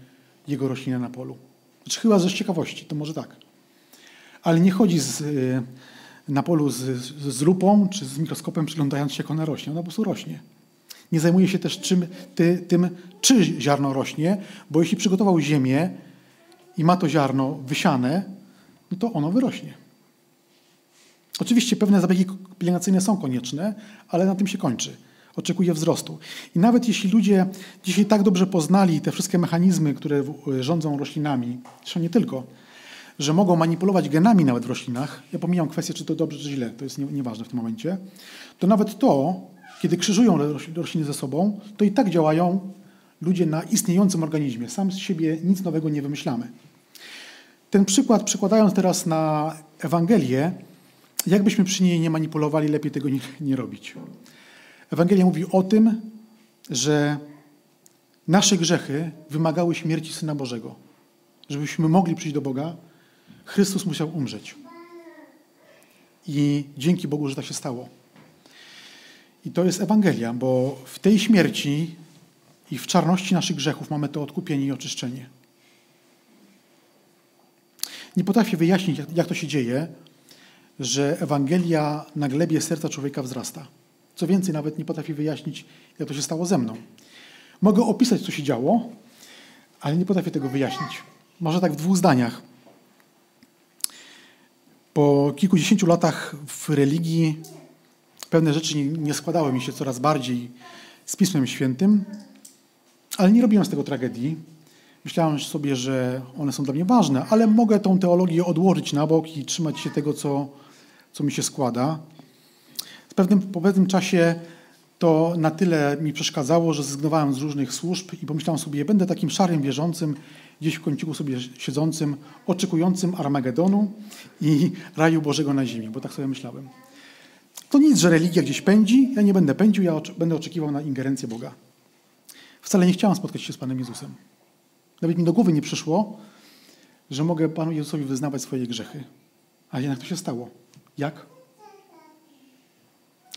jego roślina na polu. Znaczy, chyba ze ciekawości, to może tak. Ale nie chodzi z, y, na polu z, z lupą czy z mikroskopem przyglądając się, jak ona rośnie. Ona po prostu rośnie. Nie zajmuje się też czym, ty, tym, czy ziarno rośnie, bo jeśli przygotował ziemię i ma to ziarno wysiane, no to ono wyrośnie. Oczywiście pewne zabiegi pielęgnacyjne są konieczne, ale na tym się kończy. Oczekuje wzrostu. I nawet jeśli ludzie dzisiaj tak dobrze poznali te wszystkie mechanizmy, które rządzą roślinami, zresztą nie tylko, że mogą manipulować genami nawet w roślinach, ja pomijam kwestię, czy to dobrze, czy źle, to jest nieważne w tym momencie, to nawet to, kiedy krzyżują rośliny ze sobą, to i tak działają ludzie na istniejącym organizmie. Sam z siebie nic nowego nie wymyślamy. Ten przykład, przekładając teraz na Ewangelię, jakbyśmy przy niej nie manipulowali, lepiej tego nie, nie robić. Ewangelia mówi o tym, że nasze grzechy wymagały śmierci Syna Bożego. Żebyśmy mogli przyjść do Boga, Chrystus musiał umrzeć. I dzięki Bogu, że tak się stało. I to jest Ewangelia, bo w tej śmierci i w czarności naszych grzechów mamy to odkupienie i oczyszczenie. Nie potrafię wyjaśnić, jak to się dzieje, że Ewangelia na glebie serca człowieka wzrasta. Co więcej, nawet nie potrafię wyjaśnić, jak to się stało ze mną. Mogę opisać, co się działo, ale nie potrafię tego wyjaśnić. Może tak w dwóch zdaniach. Po kilkudziesięciu latach w religii Pewne rzeczy nie, nie składały mi się coraz bardziej z Pismem Świętym, ale nie robiłem z tego tragedii. Myślałem sobie, że one są dla mnie ważne, ale mogę tą teologię odłożyć na bok i trzymać się tego, co, co mi się składa. W pewnym, po pewnym czasie to na tyle mi przeszkadzało, że zrezygnowałem z różnych służb i pomyślałem sobie, będę takim szarym wierzącym, gdzieś w kąciku sobie siedzącym, oczekującym Armagedonu i raju Bożego na ziemi, bo tak sobie myślałem. To nic, że religia gdzieś pędzi, ja nie będę pędził, ja będę oczekiwał na ingerencję Boga. Wcale nie chciałem spotkać się z Panem Jezusem. Nawet mi do głowy nie przyszło, że mogę Panu Jezusowi wyznawać swoje grzechy. A jednak to się stało. Jak?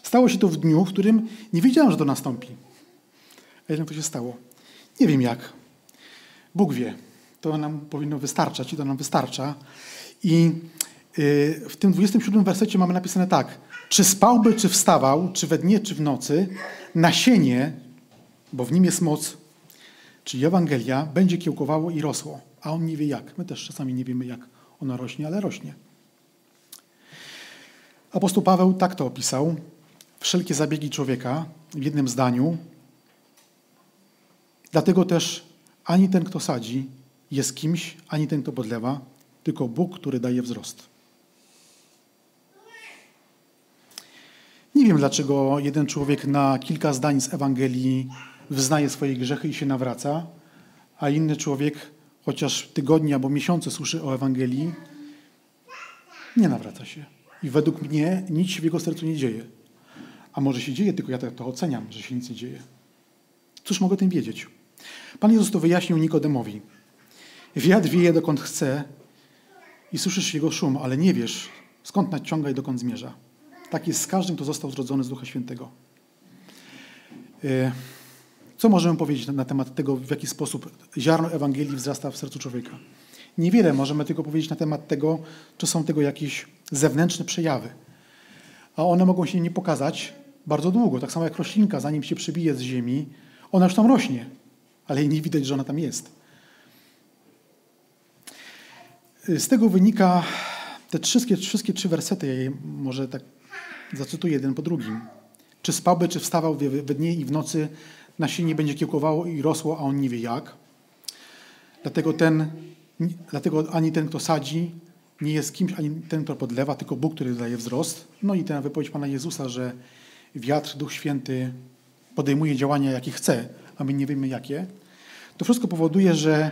Stało się to w dniu, w którym nie wiedziałem, że to nastąpi. A jednak to się stało. Nie wiem jak. Bóg wie. To nam powinno wystarczać i to nam wystarcza. I y, w tym 27 wersecie mamy napisane tak. Czy spałby, czy wstawał, czy we dnie, czy w nocy, nasienie, bo w nim jest moc, czyli Ewangelia, będzie kiełkowało i rosło. A on nie wie jak. My też czasami nie wiemy, jak ono rośnie, ale rośnie. Apostoł Paweł tak to opisał. Wszelkie zabiegi człowieka w jednym zdaniu. Dlatego też ani ten, kto sadzi, jest kimś, ani ten, kto podlewa, tylko Bóg, który daje wzrost. Nie wiem, dlaczego jeden człowiek na kilka zdań z Ewangelii wyznaje swoje grzechy i się nawraca, a inny człowiek, chociaż tygodnie albo miesiące słyszy o Ewangelii, nie nawraca się. I według mnie nic się w jego sercu nie dzieje. A może się dzieje, tylko ja to oceniam, że się nic nie dzieje. Cóż mogę tym wiedzieć? Pan Jezus to wyjaśnił Nikodemowi. Wiatr wieje dokąd chce i słyszysz jego szum, ale nie wiesz, skąd nadciąga i dokąd zmierza. Tak jest z każdym, kto został zrodzony z Ducha Świętego. E, co możemy powiedzieć na temat tego, w jaki sposób ziarno Ewangelii wzrasta w sercu człowieka? Niewiele możemy tylko powiedzieć na temat tego, czy są tego jakieś zewnętrzne przejawy. A one mogą się nie pokazać bardzo długo. Tak samo jak roślinka, zanim się przybije z ziemi, ona już tam rośnie, ale nie widać, że ona tam jest. Z tego wynika te wszystkie, wszystkie trzy wersety, ja może tak zacytuję jeden po drugim. Czy spałby, czy wstawał we dnie i w nocy, nasienie będzie kiełkowało i rosło, a on nie wie jak. Dlatego, ten, dlatego ani ten, kto sadzi, nie jest kimś, ani ten, kto podlewa, tylko Bóg, który daje wzrost. No i ta wypowiedź Pana Jezusa, że wiatr, Duch Święty podejmuje działania, jakie chce, a my nie wiemy jakie. To wszystko powoduje, że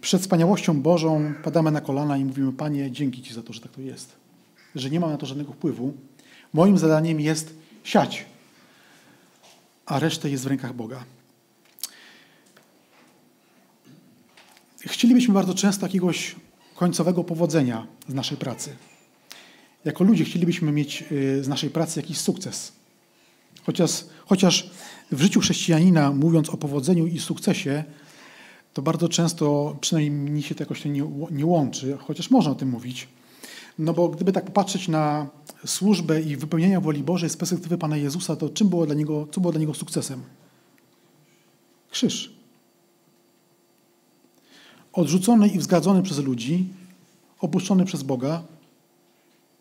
przed wspaniałością Bożą padamy na kolana i mówimy, Panie, dzięki Ci za to, że tak to jest. Że nie mam na to żadnego wpływu. Moim zadaniem jest siać, a reszta jest w rękach Boga. Chcielibyśmy bardzo często jakiegoś końcowego powodzenia z naszej pracy. Jako ludzie chcielibyśmy mieć y, z naszej pracy jakiś sukces. Chociaż, chociaż w życiu chrześcijanina, mówiąc o powodzeniu i sukcesie, to bardzo często, przynajmniej mi się to jakoś nie, nie łączy, chociaż można o tym mówić. No bo gdyby tak popatrzeć na służbę i wypełnienie woli Bożej z perspektywy Pana Jezusa, to czym było dla Niego, co było dla Niego sukcesem? Krzyż. Odrzucony i wzgadzony przez ludzi, opuszczony przez Boga,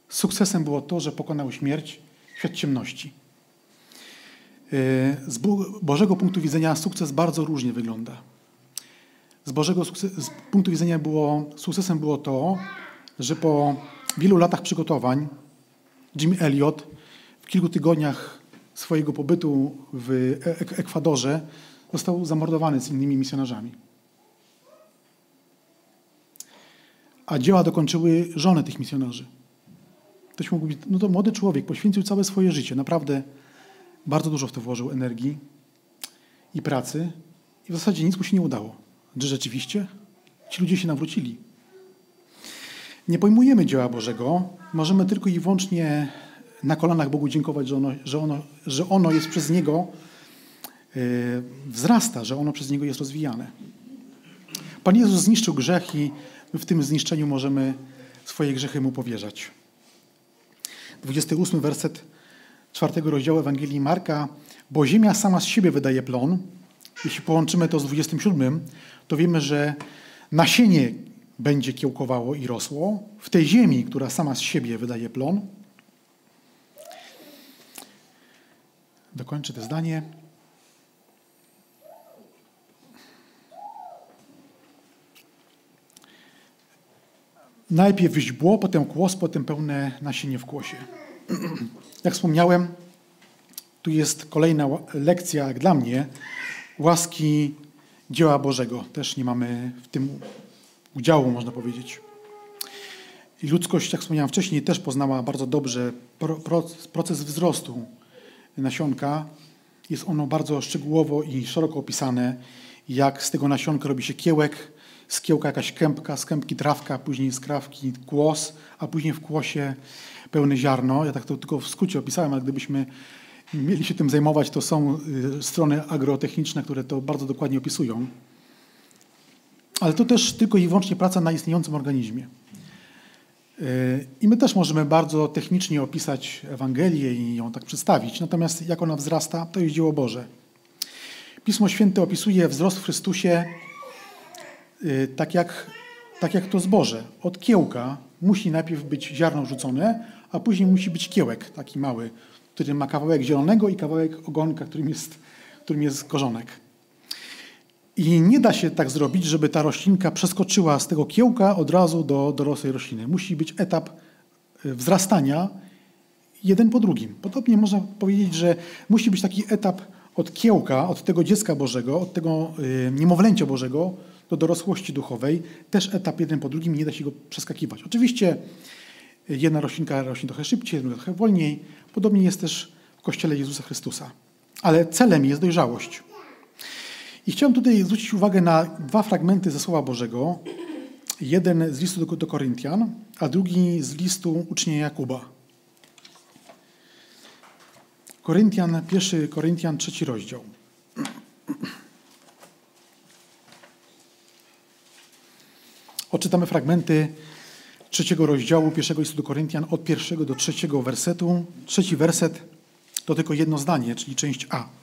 sukcesem było to, że pokonał śmierć, świat ciemności. Yy, z Bożego punktu widzenia sukces bardzo różnie wygląda. Z Bożego z punktu widzenia było, sukcesem było to, że po wielu latach przygotowań Jim Elliot w kilku tygodniach swojego pobytu w Ekwadorze został zamordowany z innymi misjonarzami. A dzieła dokończyły żony tych misjonarzy. Ktoś mógł mówić, no to młody człowiek poświęcił całe swoje życie, naprawdę bardzo dużo w to włożył energii i pracy i w zasadzie nic mu się nie udało. Czy rzeczywiście ci ludzie się nawrócili? Nie pojmujemy dzieła Bożego, możemy tylko i wyłącznie na kolanach Bogu dziękować, że ono, że ono, że ono jest przez Niego yy, wzrasta, że ono przez Niego jest rozwijane. Pan Jezus zniszczył grzech i w tym zniszczeniu możemy swoje grzechy Mu powierzać. 28 werset czwartego rozdziału Ewangelii Marka. Bo ziemia sama z siebie wydaje plon. Jeśli połączymy to z 27, to wiemy, że nasienie będzie kiełkowało i rosło w tej ziemi, która sama z siebie wydaje plon. dokończę to zdanie. Najpierw źdźbło, potem kłos, potem pełne nasienie w kłosie. [CLEARS THROAT] Jak wspomniałem, tu jest kolejna lekcja, jak dla mnie, łaski dzieła Bożego. Też nie mamy w tym udziału, można powiedzieć. I ludzkość, jak wspomniałem wcześniej, też poznała bardzo dobrze proces wzrostu nasionka. Jest ono bardzo szczegółowo i szeroko opisane, jak z tego nasionka robi się kiełek, z kiełka jakaś kępka, z kępki trawka, później z krawki kłos, a później w kłosie pełne ziarno. Ja tak to tylko w skrócie opisałem, ale gdybyśmy mieli się tym zajmować, to są y, strony agrotechniczne, które to bardzo dokładnie opisują. Ale to też tylko i wyłącznie praca na istniejącym organizmie. Y, I my też możemy bardzo technicznie opisać Ewangelię i ją tak przedstawić. Natomiast jak ona wzrasta, to jest dzieło Boże. Pismo Święte opisuje wzrost w Chrystusie y, tak jak, tak jak to zboże. Od kiełka musi najpierw być ziarno rzucone, a później musi być kiełek taki mały, który ma kawałek zielonego i kawałek ogonka, którym jest, którym jest korzonek. I nie da się tak zrobić, żeby ta roślinka przeskoczyła z tego kiełka od razu do dorosłej rośliny. Musi być etap y, wzrastania jeden po drugim. Podobnie można powiedzieć, że musi być taki etap od kiełka, od tego dziecka Bożego, od tego y, niemowlęcia Bożego do dorosłości duchowej. Też etap jeden po drugim, nie da się go przeskakiwać. Oczywiście jedna roślinka rośnie trochę szybciej, druga trochę wolniej. Podobnie jest też w Kościele Jezusa Chrystusa. Ale celem jest dojrzałość. I chciałem tutaj zwrócić uwagę na dwa fragmenty ze Słowa Bożego. Jeden z listu do, do Koryntian, a drugi z listu ucznia Jakuba. Koryntian, pierwszy Koryntian, trzeci rozdział. Odczytamy fragmenty trzeciego rozdziału pierwszego listu do Koryntian od pierwszego do trzeciego wersetu. Trzeci werset to tylko jedno zdanie, czyli część A.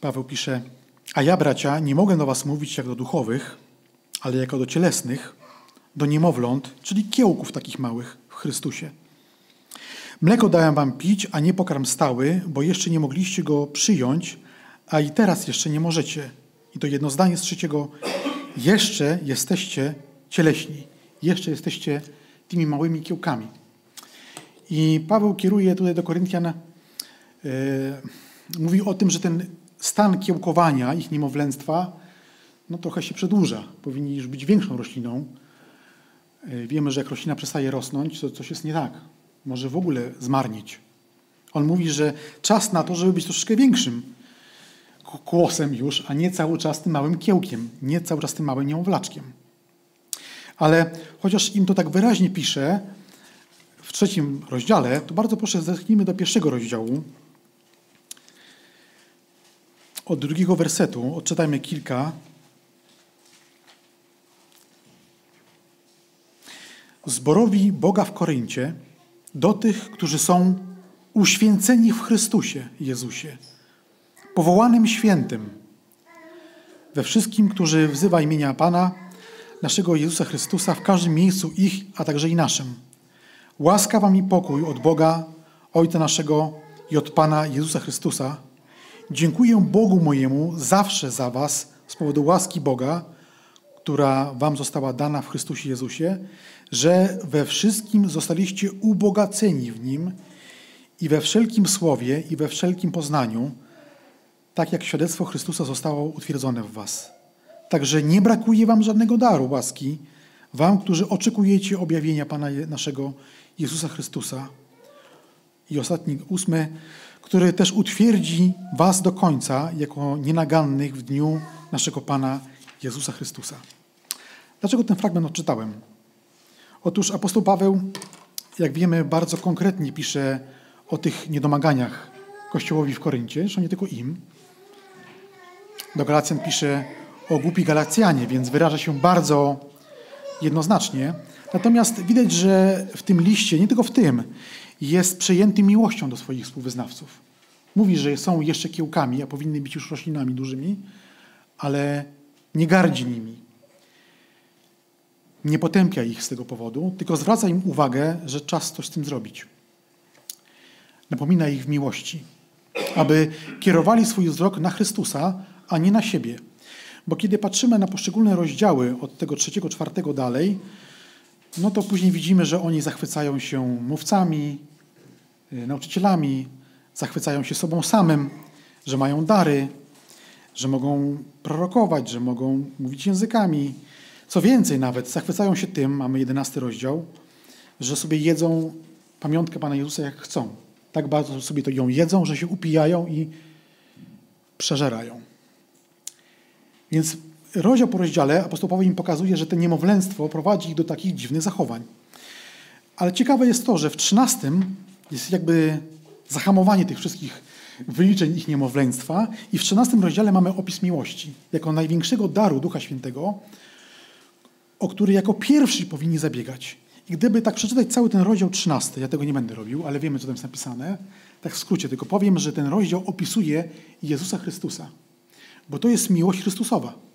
Paweł pisze, a ja, bracia, nie mogę do was mówić jak do duchowych, ale jako do cielesnych, do niemowląt, czyli kiełków takich małych w Chrystusie. Mleko dałem wam pić, a nie pokarm stały, bo jeszcze nie mogliście go przyjąć, a i teraz jeszcze nie możecie. I to jedno zdanie z trzeciego. Jeszcze jesteście cieleśni. Jeszcze jesteście tymi małymi kiełkami. I Paweł kieruje tutaj do Koryntian, yy, mówi o tym, że ten stan kiełkowania ich niemowlęctwa no, trochę się przedłuża. Powinni już być większą rośliną. E, wiemy, że jak roślina przestaje rosnąć, to coś jest nie tak. Może w ogóle zmarnieć. On mówi, że czas na to, żeby być troszeczkę większym kłosem już, a nie cały czas tym małym kiełkiem, nie cały czas tym małym niemowlaczkiem. Ale chociaż im to tak wyraźnie pisze w trzecim rozdziale, to bardzo proszę zerknijmy do pierwszego rozdziału, od drugiego wersetu odczytajmy kilka. Zborowi Boga w Koryncie do tych, którzy są uświęceni w Chrystusie Jezusie, powołanym świętym, we wszystkim, którzy wzywa imienia Pana, naszego Jezusa Chrystusa, w każdym miejscu ich, a także i naszym. Łaska wam i pokój od Boga, Ojca naszego i od Pana Jezusa Chrystusa, Dziękuję Bogu mojemu zawsze za Was z powodu łaski Boga, która Wam została dana w Chrystusie Jezusie, że we wszystkim zostaliście ubogaceni w Nim i we wszelkim słowie i we wszelkim poznaniu, tak jak świadectwo Chrystusa zostało utwierdzone w Was. Także nie brakuje Wam żadnego daru łaski, Wam, którzy oczekujecie objawienia Pana naszego Jezusa Chrystusa. I ostatni, ósmy, który też utwierdzi Was do końca jako nienagannych w dniu naszego Pana Jezusa Chrystusa. Dlaczego ten fragment odczytałem? Otóż apostoł Paweł, jak wiemy, bardzo konkretnie pisze o tych niedomaganiach Kościołowi w Koryncie, zresztą nie tylko im. Do Galacjan pisze o głupi Galacjanie, więc wyraża się bardzo jednoznacznie. Natomiast widać, że w tym liście, nie tylko w tym, jest przejęty miłością do swoich współwyznawców. Mówi, że są jeszcze kiełkami, a powinny być już roślinami dużymi, ale nie gardzi nimi. Nie potępia ich z tego powodu, tylko zwraca im uwagę, że czas coś z tym zrobić. Napomina ich w miłości, aby kierowali swój wzrok na Chrystusa, a nie na siebie. Bo kiedy patrzymy na poszczególne rozdziały od tego trzeciego, czwartego dalej, no to później widzimy, że oni zachwycają się mówcami, y, nauczycielami, zachwycają się sobą samym, że mają dary, że mogą prorokować, że mogą mówić językami. Co więcej, nawet zachwycają się tym, mamy jedenasty rozdział, że sobie jedzą pamiątkę Pana Jezusa jak chcą. Tak bardzo sobie to ją jedzą, że się upijają i przeżerają. Więc rozdział po rozdziale apostoł Paweł im pokazuje, że to niemowlęctwo prowadzi ich do takich dziwnych zachowań. Ale ciekawe jest to, że w trzynastym jest jakby zahamowanie tych wszystkich wyliczeń ich niemowlęctwa i w trzynastym rozdziale mamy opis miłości jako największego daru Ducha Świętego, o który jako pierwszy powinni zabiegać. I gdyby tak przeczytać cały ten rozdział 13, ja tego nie będę robił, ale wiemy, co tam jest napisane, tak w skrócie, tylko powiem, że ten rozdział opisuje Jezusa Chrystusa. Bo to jest miłość Chrystusowa.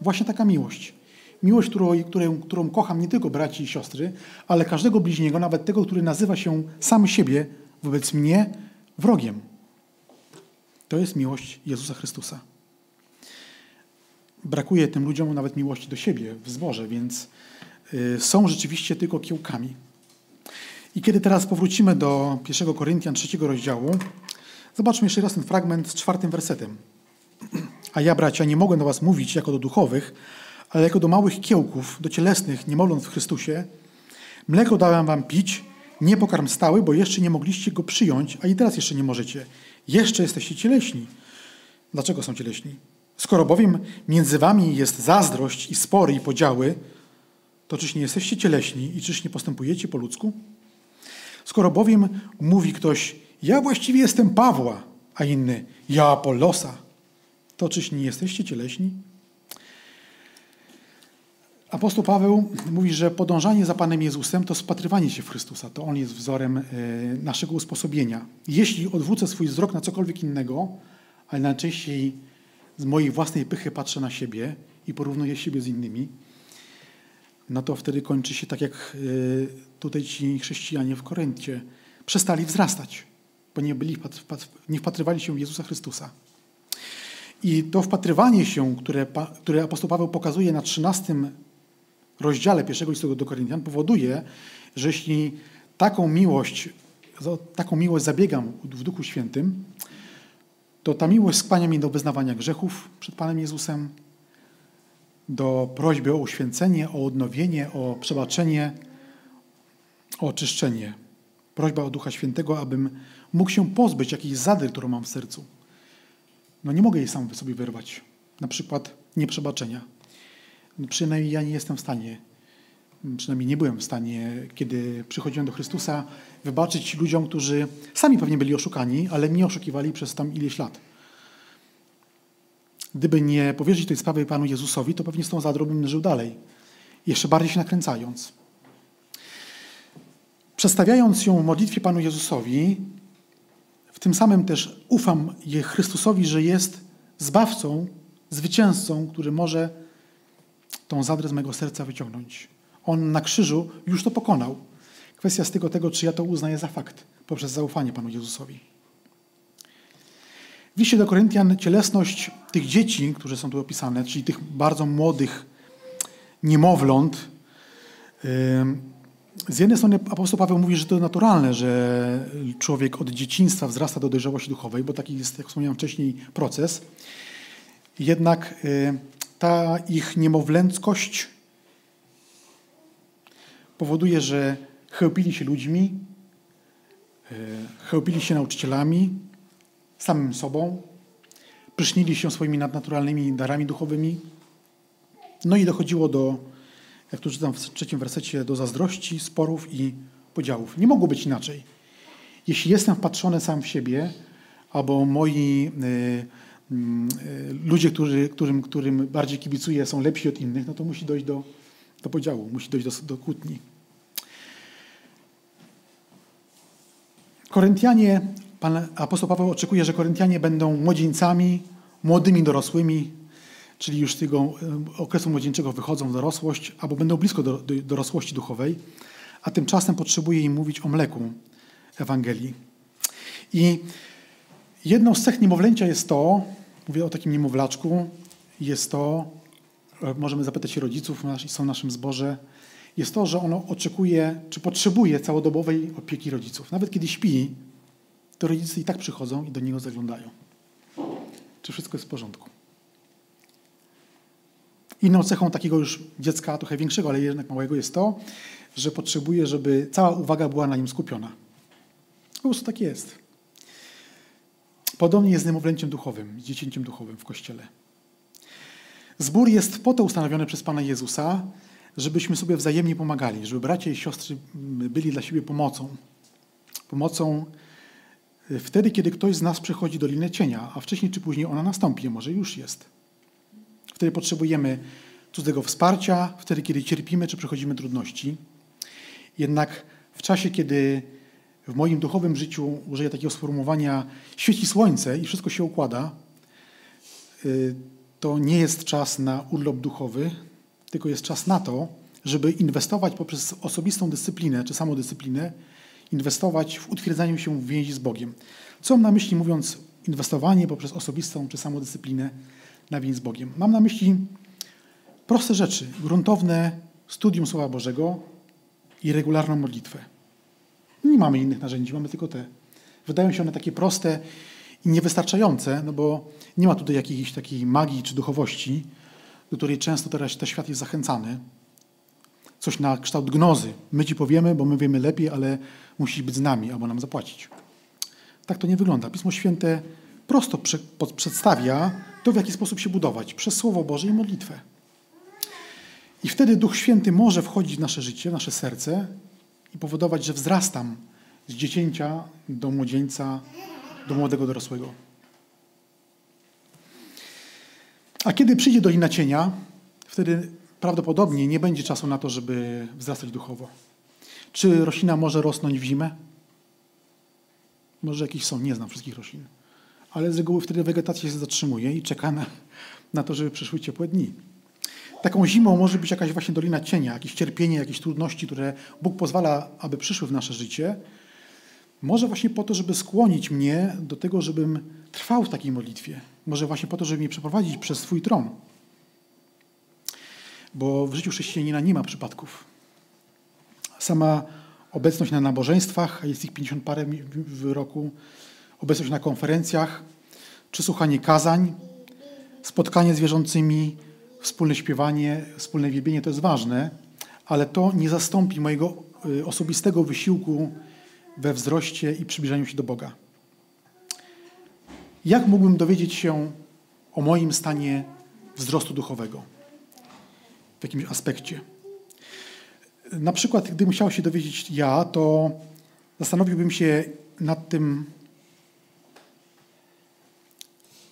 Właśnie taka miłość. Miłość, którą, którą, którą kocham nie tylko braci i siostry, ale każdego bliźniego, nawet tego, który nazywa się sam siebie wobec mnie wrogiem. To jest miłość Jezusa Chrystusa. Brakuje tym ludziom nawet miłości do siebie w zborze, więc y, są rzeczywiście tylko kiełkami. I kiedy teraz powrócimy do 1 Koryntian trzeciego rozdziału, zobaczmy jeszcze raz ten fragment z czwartym wersetem. [CLEARS THROAT] A ja, bracia, nie mogę do was mówić jako do duchowych, ale jako do małych kiełków, do cielesnych, nie moląc w Chrystusie. Mleko dałem wam pić, nie pokarm stały, bo jeszcze nie mogliście go przyjąć, a i teraz jeszcze nie możecie. Jeszcze jesteście cieleśni. Dlaczego są cieleśni? Skoro bowiem między wami jest zazdrość i spory i podziały, to czyż nie jesteście cieleśni i czyż nie postępujecie po ludzku? Skoro bowiem mówi ktoś, ja właściwie jestem Pawła, a inny, ja Apollosa, to czyż nie jesteście cieleśni? Apostoł Paweł mówi, że podążanie za Panem Jezusem to spatrywanie się w Chrystusa. To On jest wzorem e, naszego usposobienia. Jeśli odwrócę swój wzrok na cokolwiek innego, ale najczęściej z mojej własnej pychy patrzę na siebie i porównuję siebie z innymi, no to wtedy kończy się tak, jak e, tutaj ci chrześcijanie w Koryncie przestali wzrastać, bo nie, byli, nie wpatrywali się w Jezusa Chrystusa. I to wpatrywanie się, które, które apostoł Paweł pokazuje na 13 rozdziale pierwszego listu do Koryntian, powoduje, że jeśli taką miłość, taką miłość zabiegam w Duchu Świętym, to ta miłość skłania mnie do wyznawania grzechów przed Panem Jezusem, do prośby o uświęcenie, o odnowienie, o przebaczenie, o oczyszczenie. Prośba o Ducha Świętego, abym mógł się pozbyć jakiejś zady, którą mam w sercu. No nie mogę jej sam sobie wyrwać. Na przykład nieprzebaczenia. No przynajmniej ja nie jestem w stanie, przynajmniej nie byłem w stanie, kiedy przychodziłem do Chrystusa, wybaczyć ludziom, którzy sami pewnie byli oszukani, ale mnie oszukiwali przez tam ileś lat. Gdyby nie powierzyć tej sprawy Panu Jezusowi, to pewnie z tą zadrą bym żył dalej, jeszcze bardziej się nakręcając. Przedstawiając ją w modlitwie Panu Jezusowi, tym samym też ufam Chrystusowi, że jest zbawcą, zwycięzcą, który może tą zadrę z mego serca wyciągnąć. On na krzyżu już to pokonał. Kwestia z tego, tego, czy ja to uznaję za fakt poprzez zaufanie Panu Jezusowi. W liście do Koryntian cielesność tych dzieci, które są tu opisane, czyli tych bardzo młodych niemowląt, z jednej strony apostoł Paweł mówi, że to naturalne, że człowiek od dzieciństwa wzrasta do dojrzałości duchowej, bo taki jest, jak wspomniałem wcześniej, proces. Jednak ta ich niemowlęckość powoduje, że chełpili się ludźmi, e, chełpili się nauczycielami, samym sobą, prysznieli się swoimi nadnaturalnymi darami duchowymi. No i dochodziło do, jak tu czytam w trzecim wersecie, do zazdrości, sporów i podziałów. Nie mogło być inaczej. Jeśli jestem wpatrzony sam w siebie, albo moi y, e, ludzie, którzy, którym, którym bardziej kibicuję, są lepsi od innych, no to musi dojść do, do podziału, musi dojść do, do kłótni. Koryntianie, pan apostoł Paweł oczekuje, że Koryntianie będą młodzieńcami, młodymi dorosłymi, czyli już z tego okresu młodzieńczego wychodzą w dorosłość, albo będą blisko do, do dorosłości duchowej, a tymczasem potrzebuje im mówić o mleku Ewangelii. I jedną z cech niemowlęcia jest to, mówię o takim niemowlaczku, jest to, e, możemy zapytać się rodziców, są w naszym zborze, jest to, że ono oczekuje, czy potrzebuje całodobowej opieki rodziców. Nawet kiedy śpi, to rodzice i tak przychodzą i do niego zaglądają. Czy wszystko jest w porządku? Inną cechą takiego już dziecka trochę większego, ale jednak małego jest to, że potrzebuje, żeby cała uwaga była na nim skupiona. Po prostu tak jest. Podobnie jest z niemowlęciem duchowym, z dziecięciem duchowym w Kościele. Zbór jest po to ustanowiony przez Pana Jezusa, żebyśmy sobie wzajemnie pomagali, żeby bracia i siostry byli dla siebie pomocą. Pomocą y, wtedy, kiedy ktoś z nas przechodzi dolinę cienia, a wcześniej czy później ona nastąpi, może już jest. Wtedy potrzebujemy cudzego wsparcia, wtedy, kiedy cierpimy czy przechodzimy trudności. Jednak w czasie, kiedy w moim duchowym życiu użyję takiego sformułowania świeci słońce i wszystko się układa, y, to nie jest czas na urlop duchowy, tylko jest czas na to, żeby inwestować poprzez osobistą dyscyplinę czy samodyscyplinę, inwestować w utwierdzaniu się w więzi z Bogiem. Co mam na myśli mówiąc inwestowanie poprzez osobistą czy samodyscyplinę na z Bogiem? Mam na myśli proste rzeczy, gruntowne studium Słowa Bożego i regularną modlitwę. Nie mamy innych narzędzi, mamy tylko te. Wydają się one takie proste i niewystarczające, no bo nie ma tutaj jakiejś takiej magii czy duchowości, do której często teraz ten świat jest zachęcany. Coś na kształt gnozy. My ci powiemy, bo my wiemy lepiej, ale musi być z nami albo nam zapłacić. Tak to nie wygląda. Pismo Święte prosto przedstawia to, w jaki sposób się budować przez Słowo Boże i modlitwę. I wtedy Duch Święty może wchodzić w nasze życie, w nasze serce i powodować, że wzrastam z dziecięcia do młodzieńca, do młodego dorosłego. A kiedy przyjdzie dolina cienia, wtedy prawdopodobnie nie będzie czasu na to, żeby wzrastać duchowo. Czy roślina może rosnąć w zimę? Może jakieś są, nie znam wszystkich roślin. Ale z reguły wtedy wegetacja się zatrzymuje i czeka na, na to, żeby przyszły ciepłe dni. Taką zimą może być jakaś właśnie dolina cienia, jakieś cierpienie, jakieś trudności, które Bóg pozwala, aby przyszły w nasze życie. Może właśnie po to, żeby skłonić mnie do tego, żebym trwał w takiej modlitwie. Może właśnie po to, żeby mnie przeprowadzić przez swój tron. Bo w życiu chrześcijanina nie ma przypadków. Sama obecność na nabożeństwach, a jest ich 50 parę w roku, obecność na konferencjach, czy słuchanie kazań, spotkanie z wierzącymi, wspólne śpiewanie, wspólne wielbienie to jest ważne, ale to nie zastąpi mojego y, osobistego wysiłku we wzroście i przybliżaniu się do Boga. Jak mógłbym dowiedzieć się o moim stanie wzrostu duchowego w jakimś aspekcie? Na przykład, gdybym musiał się dowiedzieć ja, to zastanowiłbym się nad tym,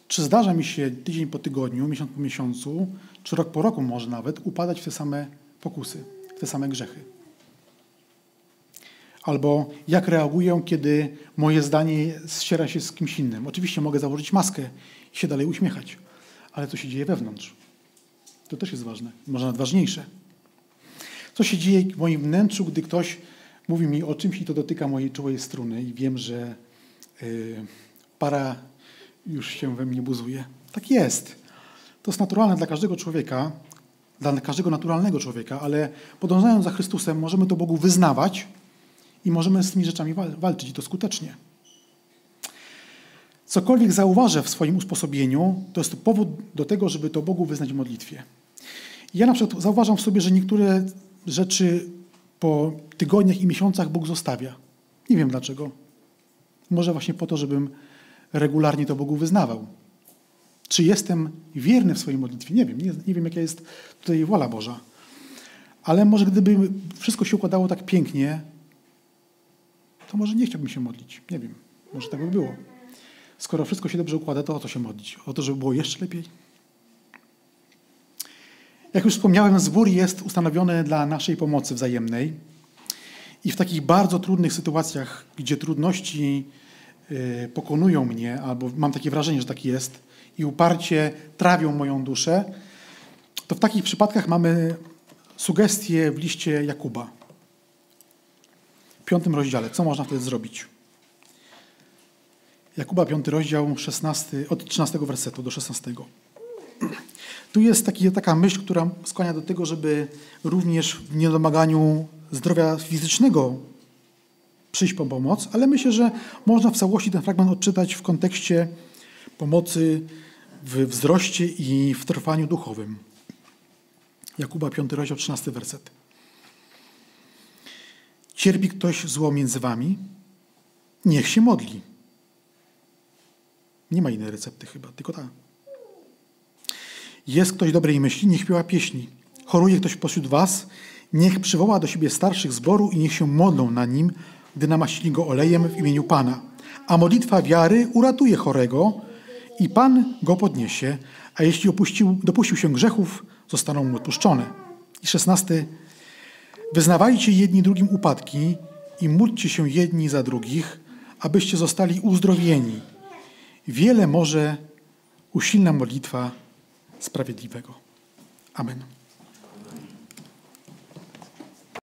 czy zdarza mi się tydzień po tygodniu, miesiąc po miesiącu, czy rok po roku może nawet, upadać w te same pokusy, w te same grzechy? Albo jak reaguję, kiedy moje zdanie ściera się z kimś innym. Oczywiście mogę założyć maskę i się dalej uśmiechać, ale co się dzieje wewnątrz? To też jest ważne, może nawet ważniejsze. Co się dzieje w moim wnętrzu, gdy ktoś mówi mi o czymś i to dotyka mojej czułej struny i wiem, że yy, para już się we mnie buzuje. Tak jest. To jest naturalne dla każdego człowieka, dla każdego naturalnego człowieka, ale podążając za Chrystusem możemy to Bogu wyznawać i możemy z tymi rzeczami walczyć i to skutecznie. Cokolwiek zauważę w swoim usposobieniu, to jest powód do tego, żeby to Bogu wyznać w modlitwie. Ja na przykład zauważam w sobie, że niektóre rzeczy po tygodniach i miesiącach Bóg zostawia. Nie wiem dlaczego. Może właśnie po to, żebym regularnie to Bogu wyznawał. Czy jestem wierny w swojej modlitwie? Nie wiem. Nie, nie wiem, jaka jest tutaj wola Boża. Ale może gdyby wszystko się układało tak pięknie, to może nie chciałbym się modlić. Nie wiem. Może tak by było. Skoro wszystko się dobrze układa, to o co się modlić? O to, żeby było jeszcze lepiej? Jak już wspomniałem, zbór jest ustanowiony dla naszej pomocy wzajemnej. I w takich bardzo trudnych sytuacjach, gdzie trudności pokonują mnie, albo mam takie wrażenie, że tak jest, i uparcie trawią moją duszę, to w takich przypadkach mamy sugestie w liście Jakuba. W piątym rozdziale. Co można wtedy zrobić? Jakuba 5 rozdział 16, od 13 wersetu do 16. [CLEARS THROAT] Tu jest taki, taka myśl, która skłania do tego, żeby również w niedomaganiu zdrowia fizycznego przyjść po pomoc, ale myślę, że można w całości ten fragment odczytać w kontekście pomocy w wzroście i w trwaniu duchowym. Jakuba 5 rozdział 13 werset. Cierpi ktoś zło między wami? Niech się modli. Nie ma innej recepty chyba, tylko ta. Jest ktoś dobrej myśli, niech śpiewa pieśni. Choruje ktoś pośród was, niech przywoła do siebie starszych zboru i niech się modlą na nim, gdy namaścili go olejem w imieniu Pana. A modlitwa wiary uratuje chorego i Pan go podniesie, a jeśli opuścił, dopuścił się grzechów, zostaną mu odpuszczone. I szesnasty. Wyznawajcie jedni drugim upadki i módlcie się jedni za drugich, abyście zostali uzdrowieni. Wiele może usilna modlitwa sprawiedliwego. Amen.